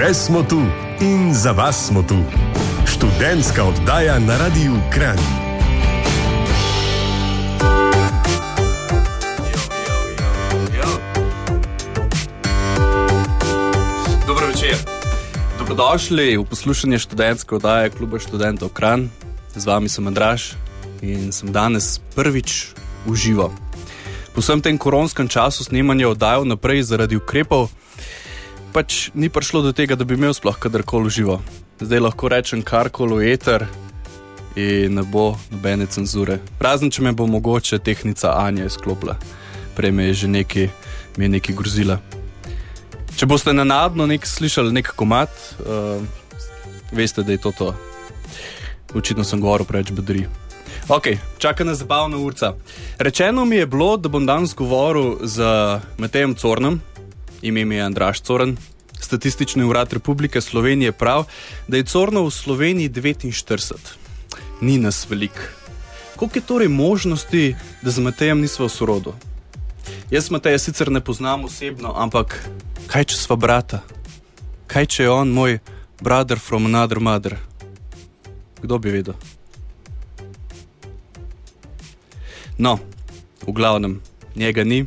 Še smo tu in za vas smo tu. Študentska oddaja na Radiu Kran. Dobro večer. Dobrodošli v poslušanje študentske oddaje Kluba študentov Kran. Z vami sem Andraš in sem danes prvič v živo. Po vsem tem koronskem času snemanja oddajal naprej zaradi ukrepov, pač ni prišlo do tega, da bi imel sploh kadarkoli živo. Zdaj lahko rečem karkoli eter in ne bo nobene cenzure. Razen če me bo mogoče tehnica Anja izklopila. Prej me je že nekaj, mi je nekaj grozila. Če boste nenadno nek slišali nek komat, uh, veste, da je to to. Očitno sem govoril preveč bedri. Ok, čaka nas zabavna urca. Rečeno mi je bilo, da bom danes govoril z Matejem Cornem, ime mi je Andraš Corn. Statistični urad Republike Slovenije pravi, da je Corno v Sloveniji 49. Ni nas velik. Koliko je torej možnosti, da z Matejem nismo v sorodu? Jaz Mateja sicer ne poznam osebno, ampak kaj če sva brata? Kaj če je on moj brother from another mother? Kdo bi vedel? No, v glavnem, njega ni.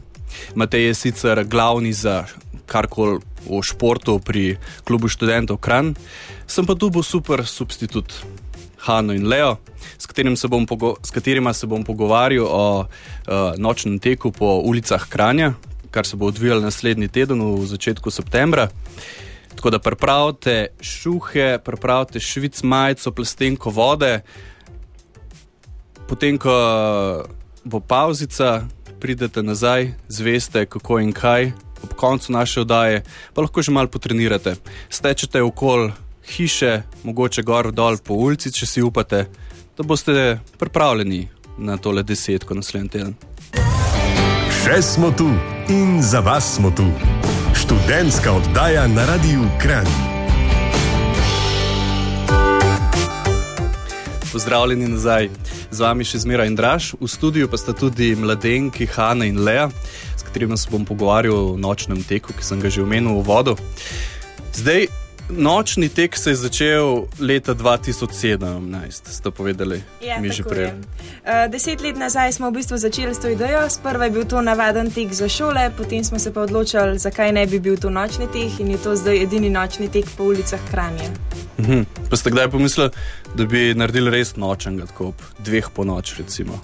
Matej je sicer glavni za karkoli v športu pri klubu študentov Kran, sem pa tu bo super substitut. Hanno in Leo, s, se s katerima se bom pogovarjal o uh, nočnem teku po ulicah Kranja, kar se bo odvijalo naslednji teden v začetku septembra. Tako da pripravite šuhe, pripravite švic majico, plastenko vode, potem ko bo pauzica, pridete nazaj, zveste kako in kaj. Ob koncu naše oddaje pa lahko že malo potrenirate. Stečete okoli hiše, mogoče gor dol po ulici, če si upate, da boste pripravljeni na tole desetko naslednji teden. Še smo tu in za vas smo tu. Študentska oddaja na Radiu Kran. Pozdravljeni nazaj. Z vami še zmeraj Indraš, v studiu pa sta tudi mladenki Hanna in Lea, s katerima se bom pogovarjal o nočnem teku, ki sem ga že omenil v vodu. Zdaj, Nočni tek se je začel leta 2017, ste povedali, ja, mi že prej. Uh, deset let nazaj smo v bistvu začeli s to idejo. Sprva je bil to navaden tek za šole, potem smo se pa odločili, zakaj ne bi bil to nočni tek in je to zdaj edini nočni tek po ulicah Kranja. -huh. Pa ste kdaj pomislili, da bi naredili res nočen, tako ob dveh po noč, recimo?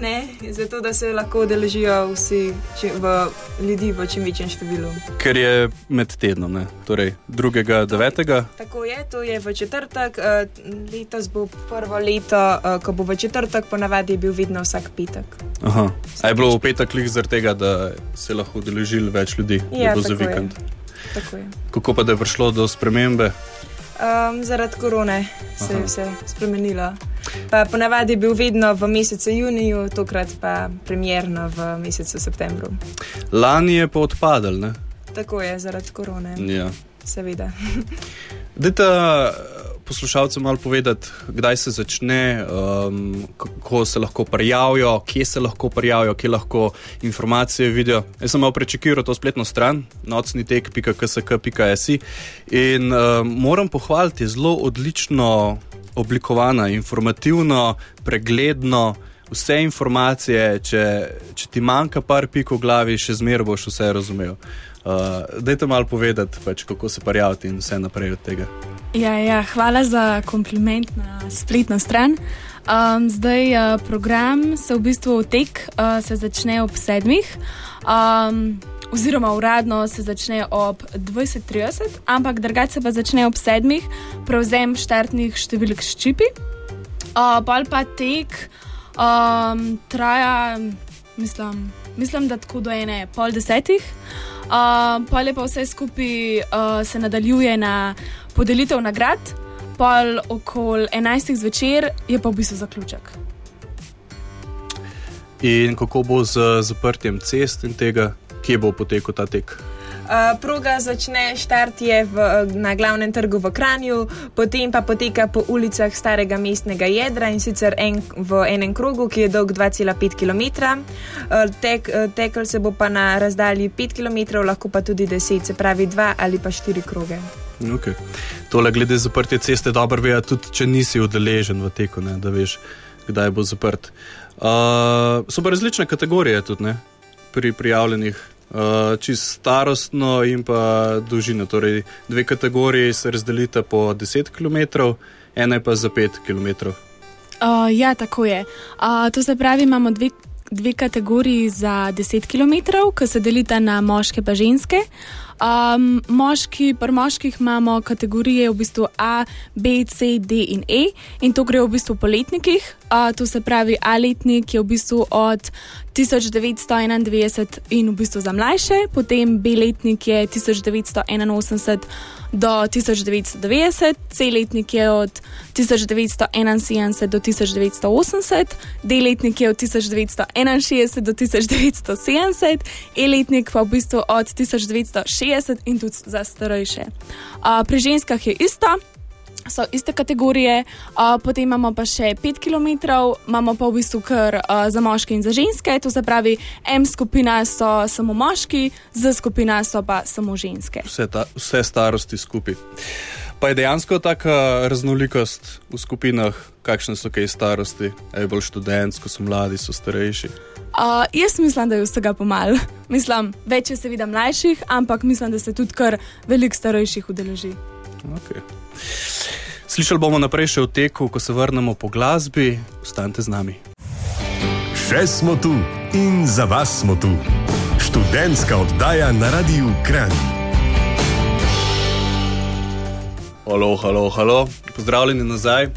Ne, zato da se lahko udeležijo vsi či, v, ljudi v čim večjem številu. Ker je med tednom, ne? torej 2.9. Tako je, to je v četrtek. Eh, letos bo prvo leto, eh, ko bo v četrtek, ponavadi je bil vedno vsak petek. Aha. A je bilo v petek klik zaradi tega, da se lahko udeležili več ljudi, ja, da bo za vikend? Kako pa da je prišlo do spremembe? Um, zaradi korone se je vse spremenilo. Pa ponavadi je bil vedno v mesecu juniju, tokrat pa premjerno v mesecu septembru. Lani je pa odpadel, ne? Tako je, zaradi korone. Ja. Seveda. Dajte poslušalcem malo povedati, kdaj se začne, um, kako se lahko prijavijo, kje se lahko prijavijo, kje lahko informacije vidijo. Jaz sem malo prečekiral to spletno stran, nocnitek.ksk.si in um, moram pohvaliti, zelo odlično oblikovana, informativno, pregledno. Vse informacije, če, če ti manjka par pik v glavi, še zmeraj boš vse razumel. Uh, dajte malo povedati, pač, kako se prijaviti in vse naprej od tega. Ja, ja, hvala za kompliment na spletno stran. Um, zdaj uh, program se v bistvu tek uh, se začne ob sedmih. Um, oziroma uradno se začne ob 20:30, ampak drugače pa začne ob 7, prevzem štartnih številk s čipi. Uh, Pol pa tek um, traja, mislim, mislim, da tako do ene pol desetih. Uh, pa vse skupaj uh, se nadaljuje na podelitev nagrad, pol okoli 11. zvečer je pa v bistvu zaključek. In kako bo z zaprtjem cest in tega? kje bo potekel ta tek? Uh, proga začne štartje v, na glavnem trgu v Kranju, potem pa poteka po ulicah starega mestnega jedra in sicer en, v enem krogu, ki je dolg 2,5 km. Uh, tek, uh, tekel se bo pa na razdalji 5 km, lahko pa tudi 10, se pravi 2 ali pa 4 kroge. Okay. Tole, glede zaprtja ceste, dobro ve, tudi če nisi udeležen v teku, ne, da veš, kdaj bo zaprt. Uh, so pa različne kategorije tudi ne, pri prijavljenih, uh, čist starostno in pa dolžino. Torej, dve kategoriji se razdelita po 10 km, ena je pa za 5 km. Uh, ja, tako je. Uh, to se pravi, imamo dve, dve kategoriji za 10 km, ki se delita na moške in ženske. Um, moški, pri moških imamo kategorije v bistvu A, B, C, D in E, in to gre v bistvu po letnikih. Uh, to se pravi, A letnik je v bistvu od 1991 in v bistvu za mlajše, potem B letnik je 1981 do 1990, C letnik je od 1971 do 1980, D letnik je od 1961 do 1970, E letnik pa v bistvu od 1960 in tudi za starejše. Uh, pri ženskah je isto so iste kategorije, uh, potem imamo pa še 5 km, imamo pa v bistvu kar uh, za moške in za ženske, to se pravi, M skupina so samo moški, Z skupina so pa samo ženske. Vse, ta, vse starosti skupaj. Pa je dejansko taka raznolikost v skupinah, kakšne so kaj starosti, aj bolj študentsko, so mladi, so starejši. Uh, jaz mislim, da je vsega pomal. Mislim, več je seveda mlajših, ampak mislim, da se tudi kar veliko starejših udeleži. Okay. Slišali bomo naprej še o teku, ko se vrnemo po glasbi. Ostanite z nami. Še smo tu in za vas smo tu. Študentska oddaja na Radiu Kran. Halo, halo, halo. Pozdravljeni nazaj.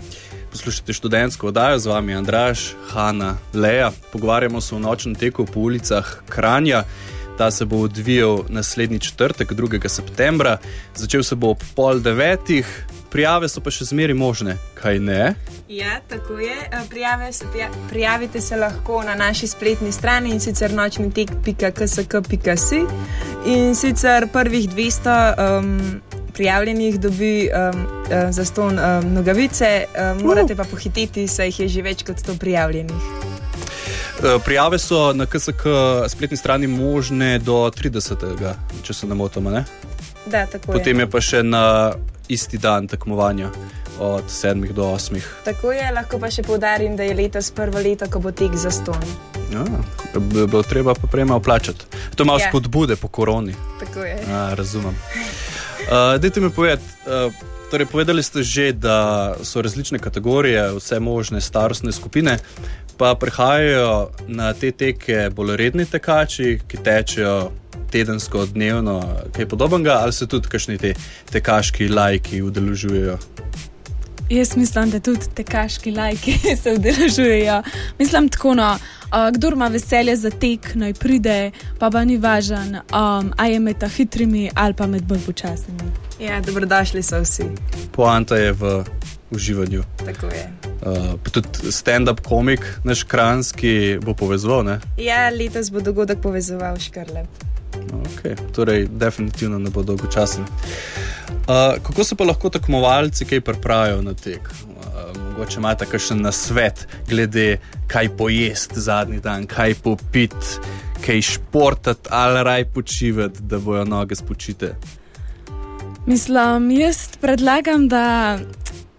Poslušate študentsko oddajo, z vami je Andraš, Hanna, Leja. Pogovarjamo se o nočnem teku po ulicah Kranja. Ta se bo odvijal naslednji četrtek, 2. septembra. Začel se bo ob pol devetih, prijave so pa še zmeraj možne, kaj ne? Ja, tako je. Prijave se, prijavite se lahko na naši spletni strani in sicer nočni tek.ksk.si. In sicer prvih 200 um, prijavljenih dobi um, uh, za ston um, nogavice, um, morate pa pohititi, saj jih je že več kot 100 prijavljenih. Eh, prijave so na KSK spletni strani možne do 30. če se ne motim. Da, Potem je. je pa še na isti dan tekmovanja. Od 7 do 8. Tako je, lahko pa še povdarim, da je letos prvo leto, ko bo tek za ston. Ja, bi bilo treba pa prej malo plačati. To malo ja. spodbude po koroni. Tako je. A, razumem. Uh, Dajte mi povedati, uh, torej povedali ste že, da so različne kategorije, vse možne starostne skupine pa prihajajo na te teke bolj redni tekači, ki tečejo tedensko, dnevno, kaj podobnega, ali se tudi kakšni te tekaški lajki udeležujejo. Jaz mislim, da tudi tekaški lajki se udeležujejo. Mislim tako, no, uh, kdo ima veselje za tek, naj pride, pa pa ni važen, um, ali je med hitrimi ali pa med bolj počasnimi. Ja, dobrodošli so vsi. Poanta je v uživanju. Tako je. Uh, tudi stand-up komik, naš kranski, bo povezal. Ne? Ja, letos bo dogodek povezoval škrle. Okay. Torej, definitivno ne bo dolgočasen. Uh, kako se pa lahko tekmovalci kaj pripravijo na tek? Uh, mogoče imate kakšen nasvet, glede kaj pojesti zadnji dan, kaj popiti, kaj športati ali raj počivati, da bojo noge spočite. Mislim, jaz predlagam, da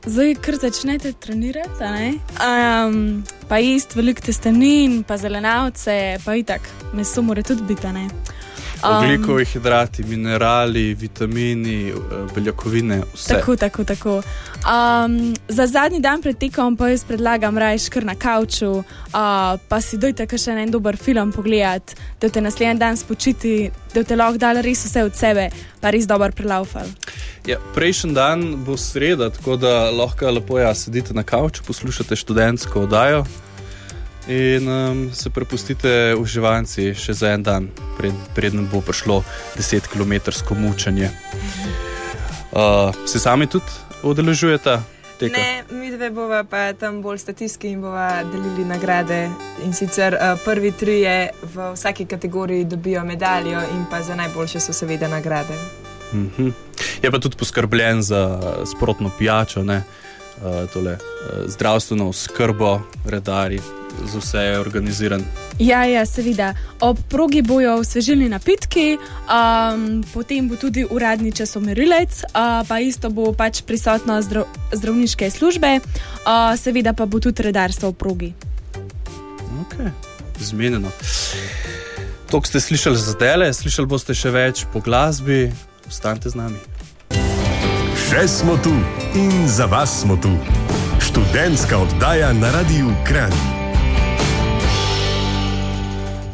zdaj kar začnete trenirati, um, pa jesti veliko testenin, pa zelenavce, pa itak, meso mora tudi biti. Oglikovi um, hidrati, minerali, vitamini, eh, beljakovine, vse. Tako, tako, tako. Um, za zadnji dan pred tekom pa jaz predlagam rajš kar na kavču, uh, pa si dojte še en dober film pogledati, da te naslednji dan spočiti, da te lahko dal res vse od sebe, pa res dober prelaufal. Ja, Prejšnji dan bo sreda, tako da lahko lepo ja, sedite na kavču, poslušate študentsko oddajo in um, se prepustite uživanci še za en dan, pred, predem bo prišlo 10 km mučenje. Uh, se sami tudi udeležujete? Ne, mi dve bova pa tam bolj statistki in bova delili nagrade. In sicer uh, prvi tri je v vsaki kategoriji dobijo medaljo, in pa za najboljše so seveda nagrade. Mm -hmm. Je pa tudi poskrbljen za sprotno pijačo, uh, tole, uh, zdravstveno skrbo, redari za vse je organiziran? Ja, ja, seveda. Ob progi bojo osvežilni napitki, um, potem bo tudi uradni časomerilec, uh, pa isto bo pač prisotno zdrav, zdravniške službe, uh, seveda pa bo tudi redarstvo v progi. Okay. Zmenjeno. To, kar ste slišali za zdaj, slišali boste še več po glasbi, ostanite z nami. Še smo tu in za vas smo tu. Študentska oddaja na radiju Kran.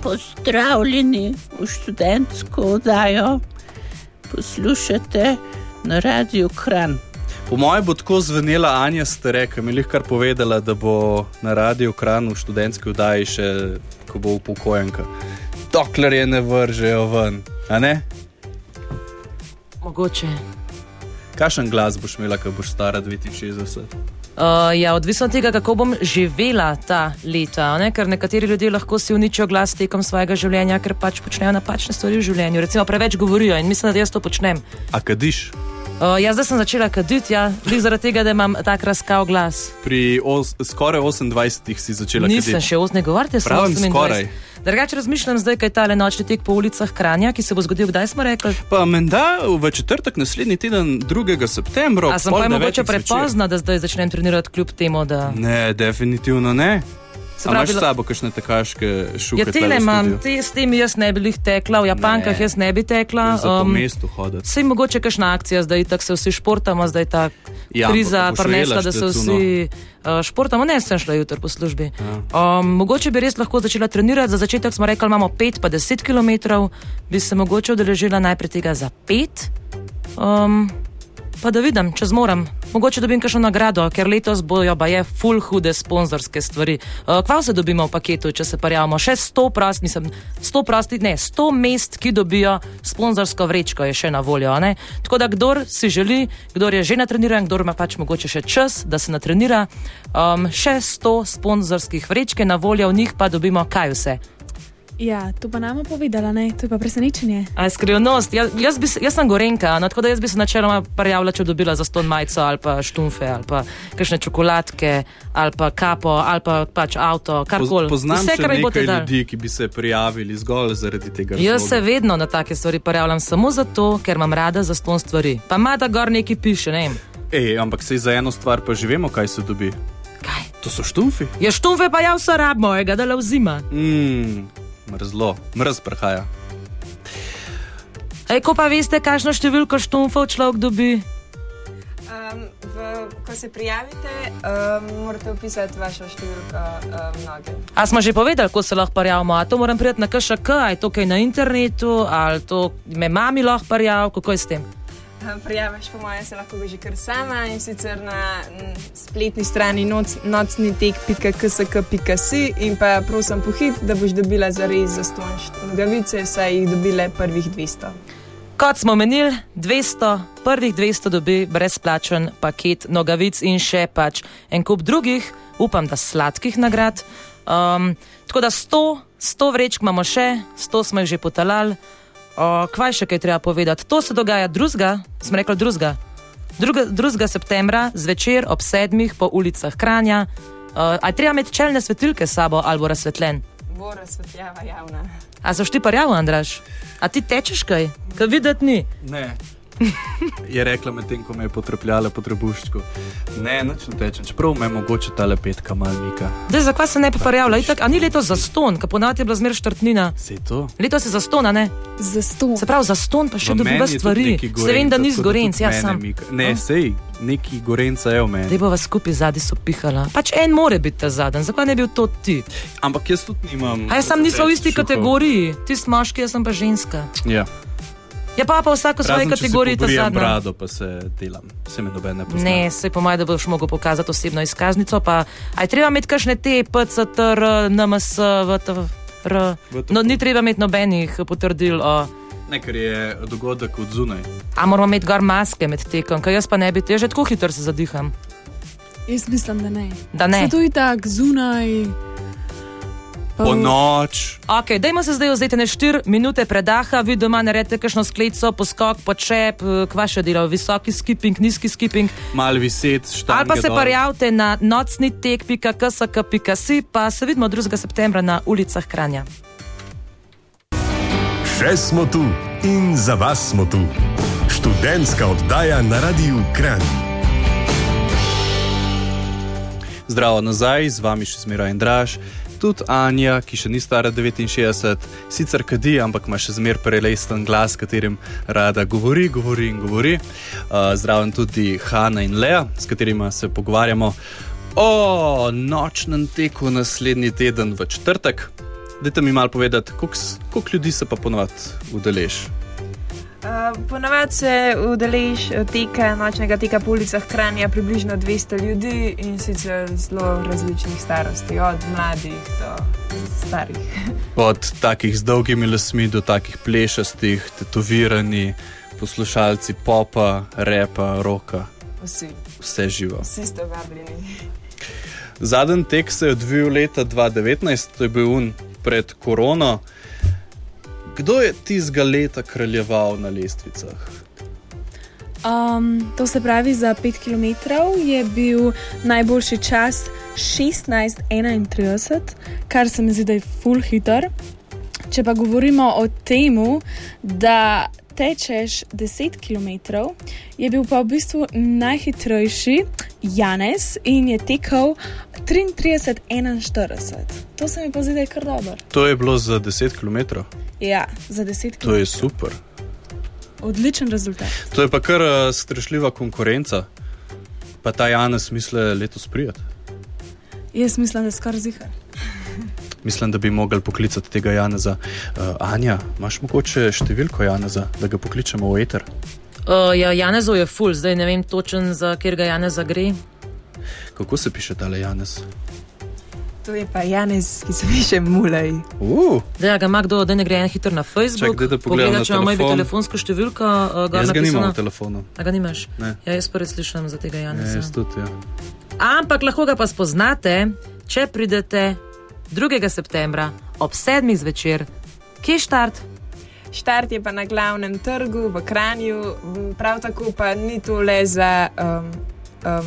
Pozdravljeni v študentsko oddajo, poslušate na radiju Kran. Po mojem bo tako zvenela Anja Starek, ki mi je kar povedala, da bo na radiju Kran v študentski oddaji še, ko bo upokojenka. Dokler je ne vržejo ven, a ne? Mogoče. Kakšen glas boš imela, ko boš stara 69? Uh, ja, odvisno od tega, kako bom živela ta leta. Ne? Ker nekateri ljudje lahko si uničijo glas tekom svojega življenja, ker pač počnejo napačne stvari v življenju. Recimo, preveč govorijo in mislim, da jaz to počnem. A kadiš? Uh, jaz zdaj sem začela kaditi, ja, zaradi tega, da imam tak razkav glas. Pri os, skoraj 28 si začela kaditi. Nisem še 8, ne govorite samo Pravim skoraj. Drugače razmišljam zdaj, kaj tale nočni tek po ulicah Kranja, ki se bo zgodil, kdaj smo rekli. Pa menda v četrtek naslednji teden, 2. septembra. A sem pa mogoče prepozna, da zdaj začnem trenirati kljub temu, da. Ne, definitivno ne. Pravi, imaš s sabo kakšne takaške šupe? Ja, tele imam, te, s tem jaz ne bi jih tekla, v Japankah ne. jaz ne bi tekla. Za um, po mestu hoditi. Sej mogoče kakšna akcija, zdaj tako se vsi športamo, zdaj ta ja, kriza prinesla, da se vsi uh, športamo. Ne, sem šla jutro po službi. Ja. Um, mogoče bi res lahko začela trenirati, za začetek smo rekli, imamo 5 pa 10 km, bi se mogoče odeležila najprej tega za 5. Um, pa da vidim, če zmorem. Mogoče dobim kakšno nagrado, ker letos bojo pa je full hude sponzorske stvari. Uh, kva se dobimo v paketu, če se parjamo? Še 100 prost, mislim, 100 prosti, ne, 100 mest, ki dobijo sponzorsko vrečko, je še na voljo. Ne? Tako da, kdor si želi, kdor je že natreniran, kdor ima pač mogoče še čas, da se natrenira, um, še 100 sponzorskih vrečke na voljo, v njih pa dobimo kaj vse. Ja, to pa nam povedala, ne? to je pa presenečenje. Skrivnost. Ja, jaz, bi, jaz sem gorenka, no, tako da jaz bi se načeloma prijavila, če dobila za ston majico ali pa štumfe ali pa kakšne čokoladke ali pa kapo ali pa pač avto, karkoli. Poznam Vse, kar nekaj ljudi, ki bi se prijavili zgolj zaradi tega. Jaz se vedno na take stvari prijavljam samo zato, ker imam rada za ston stvari. Pa ima da gor neki piše, ne vem. Ej, ampak se za eno stvar pa že vemo, kaj se dobi. Kaj? To so štumfi. Ja, štumfe pa ja vse rab mojega, da le vzima. Mm mrzlo, mrz prihaja. Ej, ko pa veste, kakšno številko štumfov človek dobi? Um, v, ko se prijavite, um, morate upisati vašo številko um, noge. A smo že povedali, kako se lahko prijavimo? A to moram priti na KŠK, ali to kaj na internetu, ali to me mami lahko prijavim, kako je s tem? Prijaviš, po mojem, se lahko že kar sama in sicer na spletni strani noc, nocnitek.ksk.si in pa prosim pohit, da boš dobila za res za stonj nogavice, saj jih dobile prvih 200. Kot smo menili, 200, prvih 200 dobi brezplačen paket nogavic in še pač en kup drugih, upam, da sladkih nagrad. Um, tako da 100, 100 vrečk imamo še, 100 smo jih že potalali. O, kaj še kaj treba povedati? To se dogaja 2. smo rekli 2. 2. septembra zvečer ob sedmih po ulicah Kranja. Uh, a treba imeti čelne svetilke s sabo ali bo razsvetljen? Bo razsvetljava javna. A so šti pa javno, Andraš? A ti tečeš kaj? Kaj videti ni? Ne je rekla medtem, ko me je potrpljala po trebuščku. Ne, noč ne tečem, čeprav me je mogoče ta lepetka mal mika. Zdaj, zakaj se ne bi prijavila? A ni letos za ston, ki ponavadi je bila zmer štrtnina. Se to? Letos je za ston, ne? Za ston. Se pravi, za ston pa še dobiva stvari. Se vem, da ni zgorenc, jaz sem. Ne, sej. Neki gorenca je v meni. Te bova skupaj zadnji so pihala. Pač en more biti ta zadnji, zakaj ne bi bil to ti? Ampak jaz tudi nimam. A jaz sem nisem v isti kategoriji, ti si moški, jaz sem pa ženska. Ja. Ja, pa pa vsako svoje kategorije to zadnje. Brado pa se delam, se mi noben ne pozna. Ne, se po mojem, da boš mogel pokazati osebno izkaznico, pa aj treba imeti kakšne te PCTR, NMS, VTR. No, ni treba imeti nobenih potrdil o. Ne, ker je dogodek od zunaj. A moramo imeti gar maske med tekom, kaj jaz pa ne bi, te že tako hitro se zadiham. Jaz mislim, da ne. Da ne. Zato je tako zunaj. Po noč. Ok, dajmo se zdaj vzeti ne 4 minute predaha, vi doma naredite kakšno sklico, poskok, počep, eh, kva še dela, visoki skipping, nizki skipping. Mal viset, štab. Ali pa se prijavite na nocni tek.ksk.si, pa se vidimo 2. septembra na ulicah Kranja. Še smo tu in za vas smo tu. Študentska oddaja na radiju Kranj. Zdravo nazaj, z vami še zmeraj in draž tudi Anja, ki še ni stara 69, sicer kadi, ampak ima še zmeraj prelesten glas, katerim rada govori, govori in govori. Uh, zraven tudi Hanna in Lea, s katerima se pogovarjamo o nočnem teku naslednji teden v četrtek. Dajte mi malo povedati, koliko ljudi se pa ponovadi udeleži. Uh, Ponavadi se udelež teka, nočnega teka po ulicah Kranja, približno 200 ljudi in sicer zelo različnih starosti, od mladih do starih. Od takih z dolgimi lasmi do takih plešastih, tetovirani, poslušalci popa, repa, roka. Vsi. Vse živo. Vsi ste vabljeni. Zadnji tek se je odvil leta 2019, to je bil un pred korono. Kdo je tistega leta kraljeval na lestvicah? Um, to se pravi, za 5 km je bil najboljši čas 16:31, kar se mi zdi, da je full hitter. Če pa govorimo o tem, da tečeš 10 km, je bil pa v bistvu najhitrejši Janes in je tekel 33-41. To se mi pa zdi, da je kar dobro. To je bilo za 10 km. Ja, za 10 km. To je super. Odličen rezultat. To je pa kar uh, strašljiva konkurenca. Pa ta Janes misli letos prijeti. Jaz mislim, da je skoraj zihar. Mislim, da bi mogli poklicati tega Janeza. Uh, Anja, imaš mogoče številko Janeza, da ga pokličemo v eter? Uh, ja, Janezov je full, zdaj ne vem točen, za kjer ga Janeza gre. Kako se piše tale Janez? To je pa Janez, ki se piše Mulej. Uh. Da, ga ima kdo, da ne gre en hiter na Facebook. Čak, da pogledam, če ima telefonsko številko. Uh, ga jaz ga nimam na telefonu. A ga nimaš? Ne. Ja, jaz prvi slišim za tega Janeza. Ja, jaz tudi, ja. Ampak lahko ga pa spoznate, če pridete 2. septembra ob 7. zvečer. Kje je štart? Štart je pa na glavnem trgu v Kranju, prav tako pa ni to le za um, um,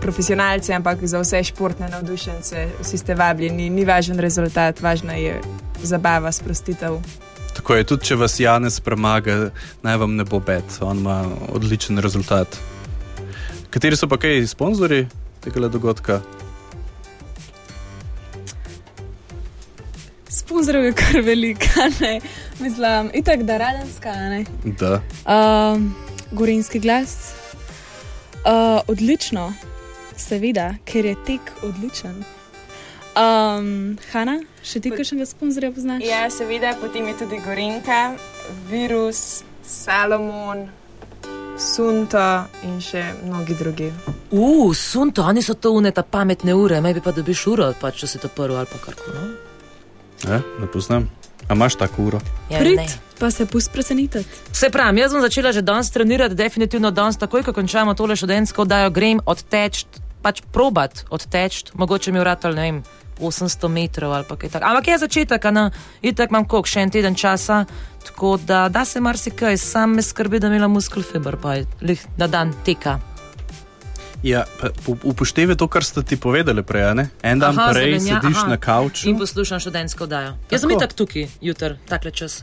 profesionalce, ampak za vse športne navdušence. Vsi ste vabljeni, ni važen rezultat, važna je zabava, sprostitev. Tako je tudi, če vas Janes premaga, naj vam ne bo bed, on ima odličen rezultat. Kateri so pa kaj sponzorji tega dogodka? Sponzorov je kar velika, ne? mislim, itak da radenska. Da. Uh, gorinski glas. Uh, odlično, seveda, ker je tek odličen. Um, Hanna, še ti kakšnega sponzorja poznaš? Ja, seveda, potem je tudi Gorinka, Virus, Salomon. Sunto in še mnogi drugi. Uf, uh, sunto, oni so to uneta pametne ure, me bi pa dobiš uro, pa če si to prvo ali pa karkoli. No? Ja, ne poznam. A imaš tako uro? Ja, Prid, pa se pusti presenetiti. Se pravi, jaz sem začela že danes trenirati, definitivno danes, takoj ko končamo tole študentsko, da jo grem odteč, pač probat odteč, mogoče mi vrata, ne vem, 800 metrov ali pa kaj takega. Ampak je začetek, na itek imam koliko, še en teden časa, tako da da se marsikaj, sam me skrbi, da imela muskel fiber, pa je na dan teka. Ja, upoštevaj to, kar ste ti povedali prej. Ne? En dan aha, prej zelenja, sediš aha. na kavču in poslušaš študentsko dajo. Jaz sem itak tukaj, jutr, takle čas.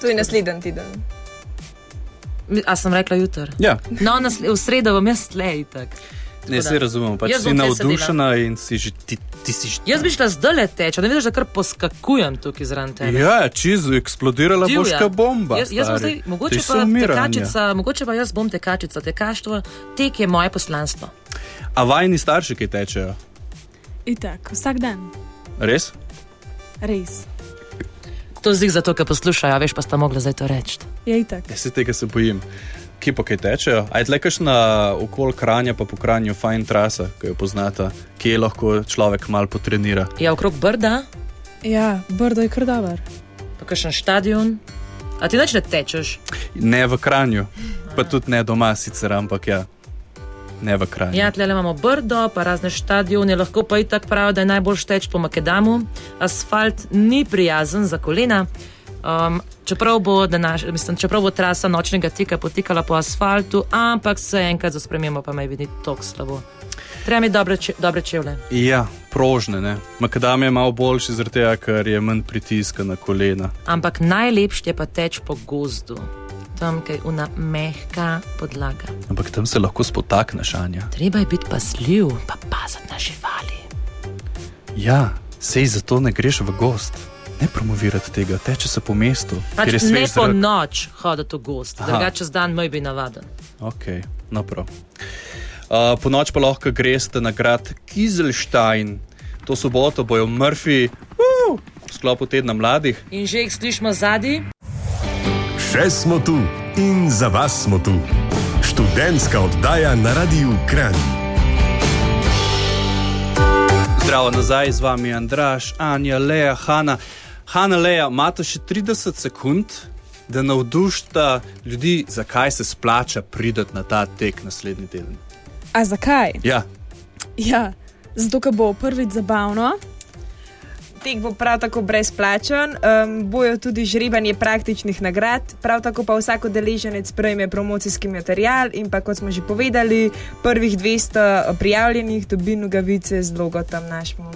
To je naslednji teden. A sem rekla jutr? Ja. No, v sredo bom jaz tlej tako. Ne, se razumemo, pač si navdušena in si že ti. ti si že... Jaz bi šla zdaj le teč, da vidiš, da kar poskakujem tukaj zraven tebe. Ja, čisto eksplodirala Divja. boška bomba. Jaz, jaz zdaj, mogoče pa tekačica, mogoče pa jaz bom tekačica, tekaštvo, tek je moje poslanstvo. A vajni starši, ki tečejo? Itak, vsak dan. Res? Res. To zdi se zato, ker poslušajo, veš pa sta mogla zdaj to reči. Ja, itak. Jaz se tega se bojim ki pa kaj tečejo. Aj tle kašna okol kranja, pa po kranju fajn trasa, ki jo poznata, kje lahko človek mal potrenira. Ja, okrog brda. Ja, brdo je kar dober. Pa kakšen stadion. A ti neč ne tečeš? Ne v kranju, pa tudi ne doma sicer, ampak ja. ne v kraju. Ja, tle imamo brdo, pa razne stadione, lahko pa i tak pravi, da je najbolj šteč po Makedamu. Asfalt ni prijazen za kolena. Um, čeprav, bo današ, mislim, čeprav bo trasa nočnega tika potekala po asfaltu, ampak se enkrat za spremembo pa me vidi tako slabo. Treba mi dobre, če, dobre čevlje. Ja, prožne. Ne? Makadam je malo boljši, zaradi tega, ker je manj pritiska na kolena. Ampak najlepše je pa teč po gozdu. Tam je una mehka podlaga. Ampak tam se lahko spotakneš, Anja. Treba je biti pasljiv, pa paziti na živali. Ja, sej zato ne greš v gost. Ne promovirati tega, teče se po mestu. Pač ne po zrak. noč hoditi v gost, drugače dan moj bi navaden. Ok, no prav. Uh, po noč pa lahko greš na grad Kizelstein, to soboto bojo Murphy, uh, v sklopu tedna mladih. In že jih slišimo zadnji. Še smo tu in za vas smo tu. Študentska oddaja na radiju Kran. Zdravo nazaj z vami, Andraš, Anja, Leja, Hanna. Hanna, Leja, imate še 30 sekund, da navdušite ljudi, zakaj se splača priti na ta tek naslednji teden. A zakaj? Ja. ja zato, ker bo prvič zabavno. Tek bo prav tako brezplačen, um, bojo tudi žrebanje praktičnih nagrad, prav tako pa vsak udeleženec prejme promocijski material in pa kot smo že povedali, prvih 200 prijavljenih dobi nogavice z logotom našemu.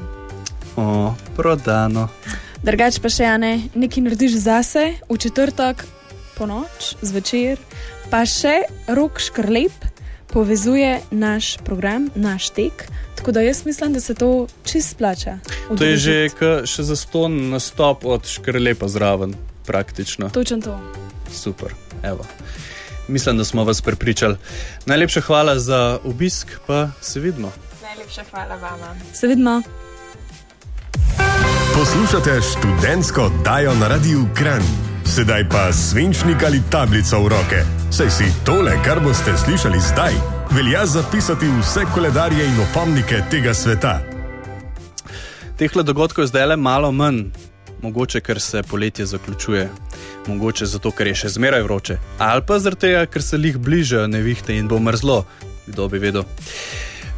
O, prodano. Drugač pa še ene, nekaj narediš zase, v četrtek, po noč, zvečer, pa še rok škrlep povezuje naš program, naš tek. Tako da jaz mislim, da se to čist splača. To je že še za ston nastop od škrlepa zraven, praktično. Točno to. Super, evo. Mislim, da smo vas prepričali. Najlepša hvala za obisk, pa se vidimo. Najlepša hvala vama. Se vidimo. Poslušate študentsko oddajo na radiju Kran. Sedaj pa svinčnik ali tablico v roke. Saj si tole, kar boste slišali zdaj, velja zapisati vse koledarje in opomnike tega sveta. Teh dogodkov je zdaj le malo manj, mogoče ker se poletje zaključuje, mogoče zato, ker je še zmeraj vroče, ali pa zato, ker se jih bližajo nevihte in bo mrzlo, kdo bi vedel.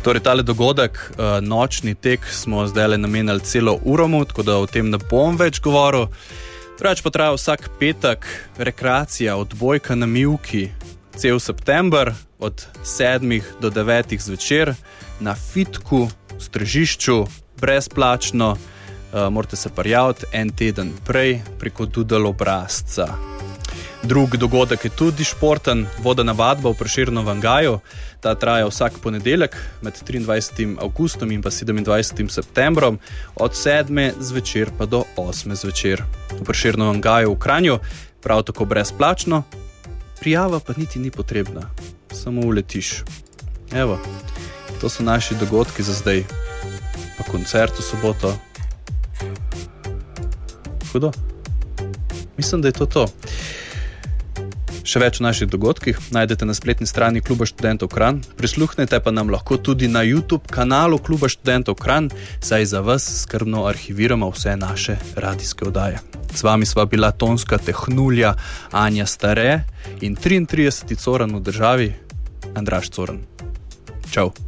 Torej, tale dogodek, uh, nočni tek, smo zdaj le namenili celo uro, tako da o tem ne bom več govoril. Drugač pa traja vsak petek rekreacija, odbojka na Milki, cel september, od 7 do 9 zvečer na Fitku, strežišču, brezplačno, uh, morate se prijaviti en teden prej preko Dudel obrazca. Drug dogodek je tudi športen, vodena vadba v Preširno Vangaju. Ta traja vsak ponedeljek med 23. augustom in 27. septembrom, od 7. zvečer pa do 8. zvečer. V Preširno Vangaju v Kranju, prav tako brezplačno, prijava pa niti ni potrebna, samo uletiš. Evo, to so naši dogodki za zdaj, pa koncert v soboto. Hudo. Mislim, da je to to. Še več o naših dogodkih najdete na spletni strani Kluba študentov Kran, prisluhnete pa nam lahko tudi na YouTube kanalu Kluba študentov Kran, saj za vas skrbno arhiviramo vse naše radijske oddaje. Z vami sva bila tonska tehnulja Anja Stare in 33. coran v državi Andraš Coran. Čau!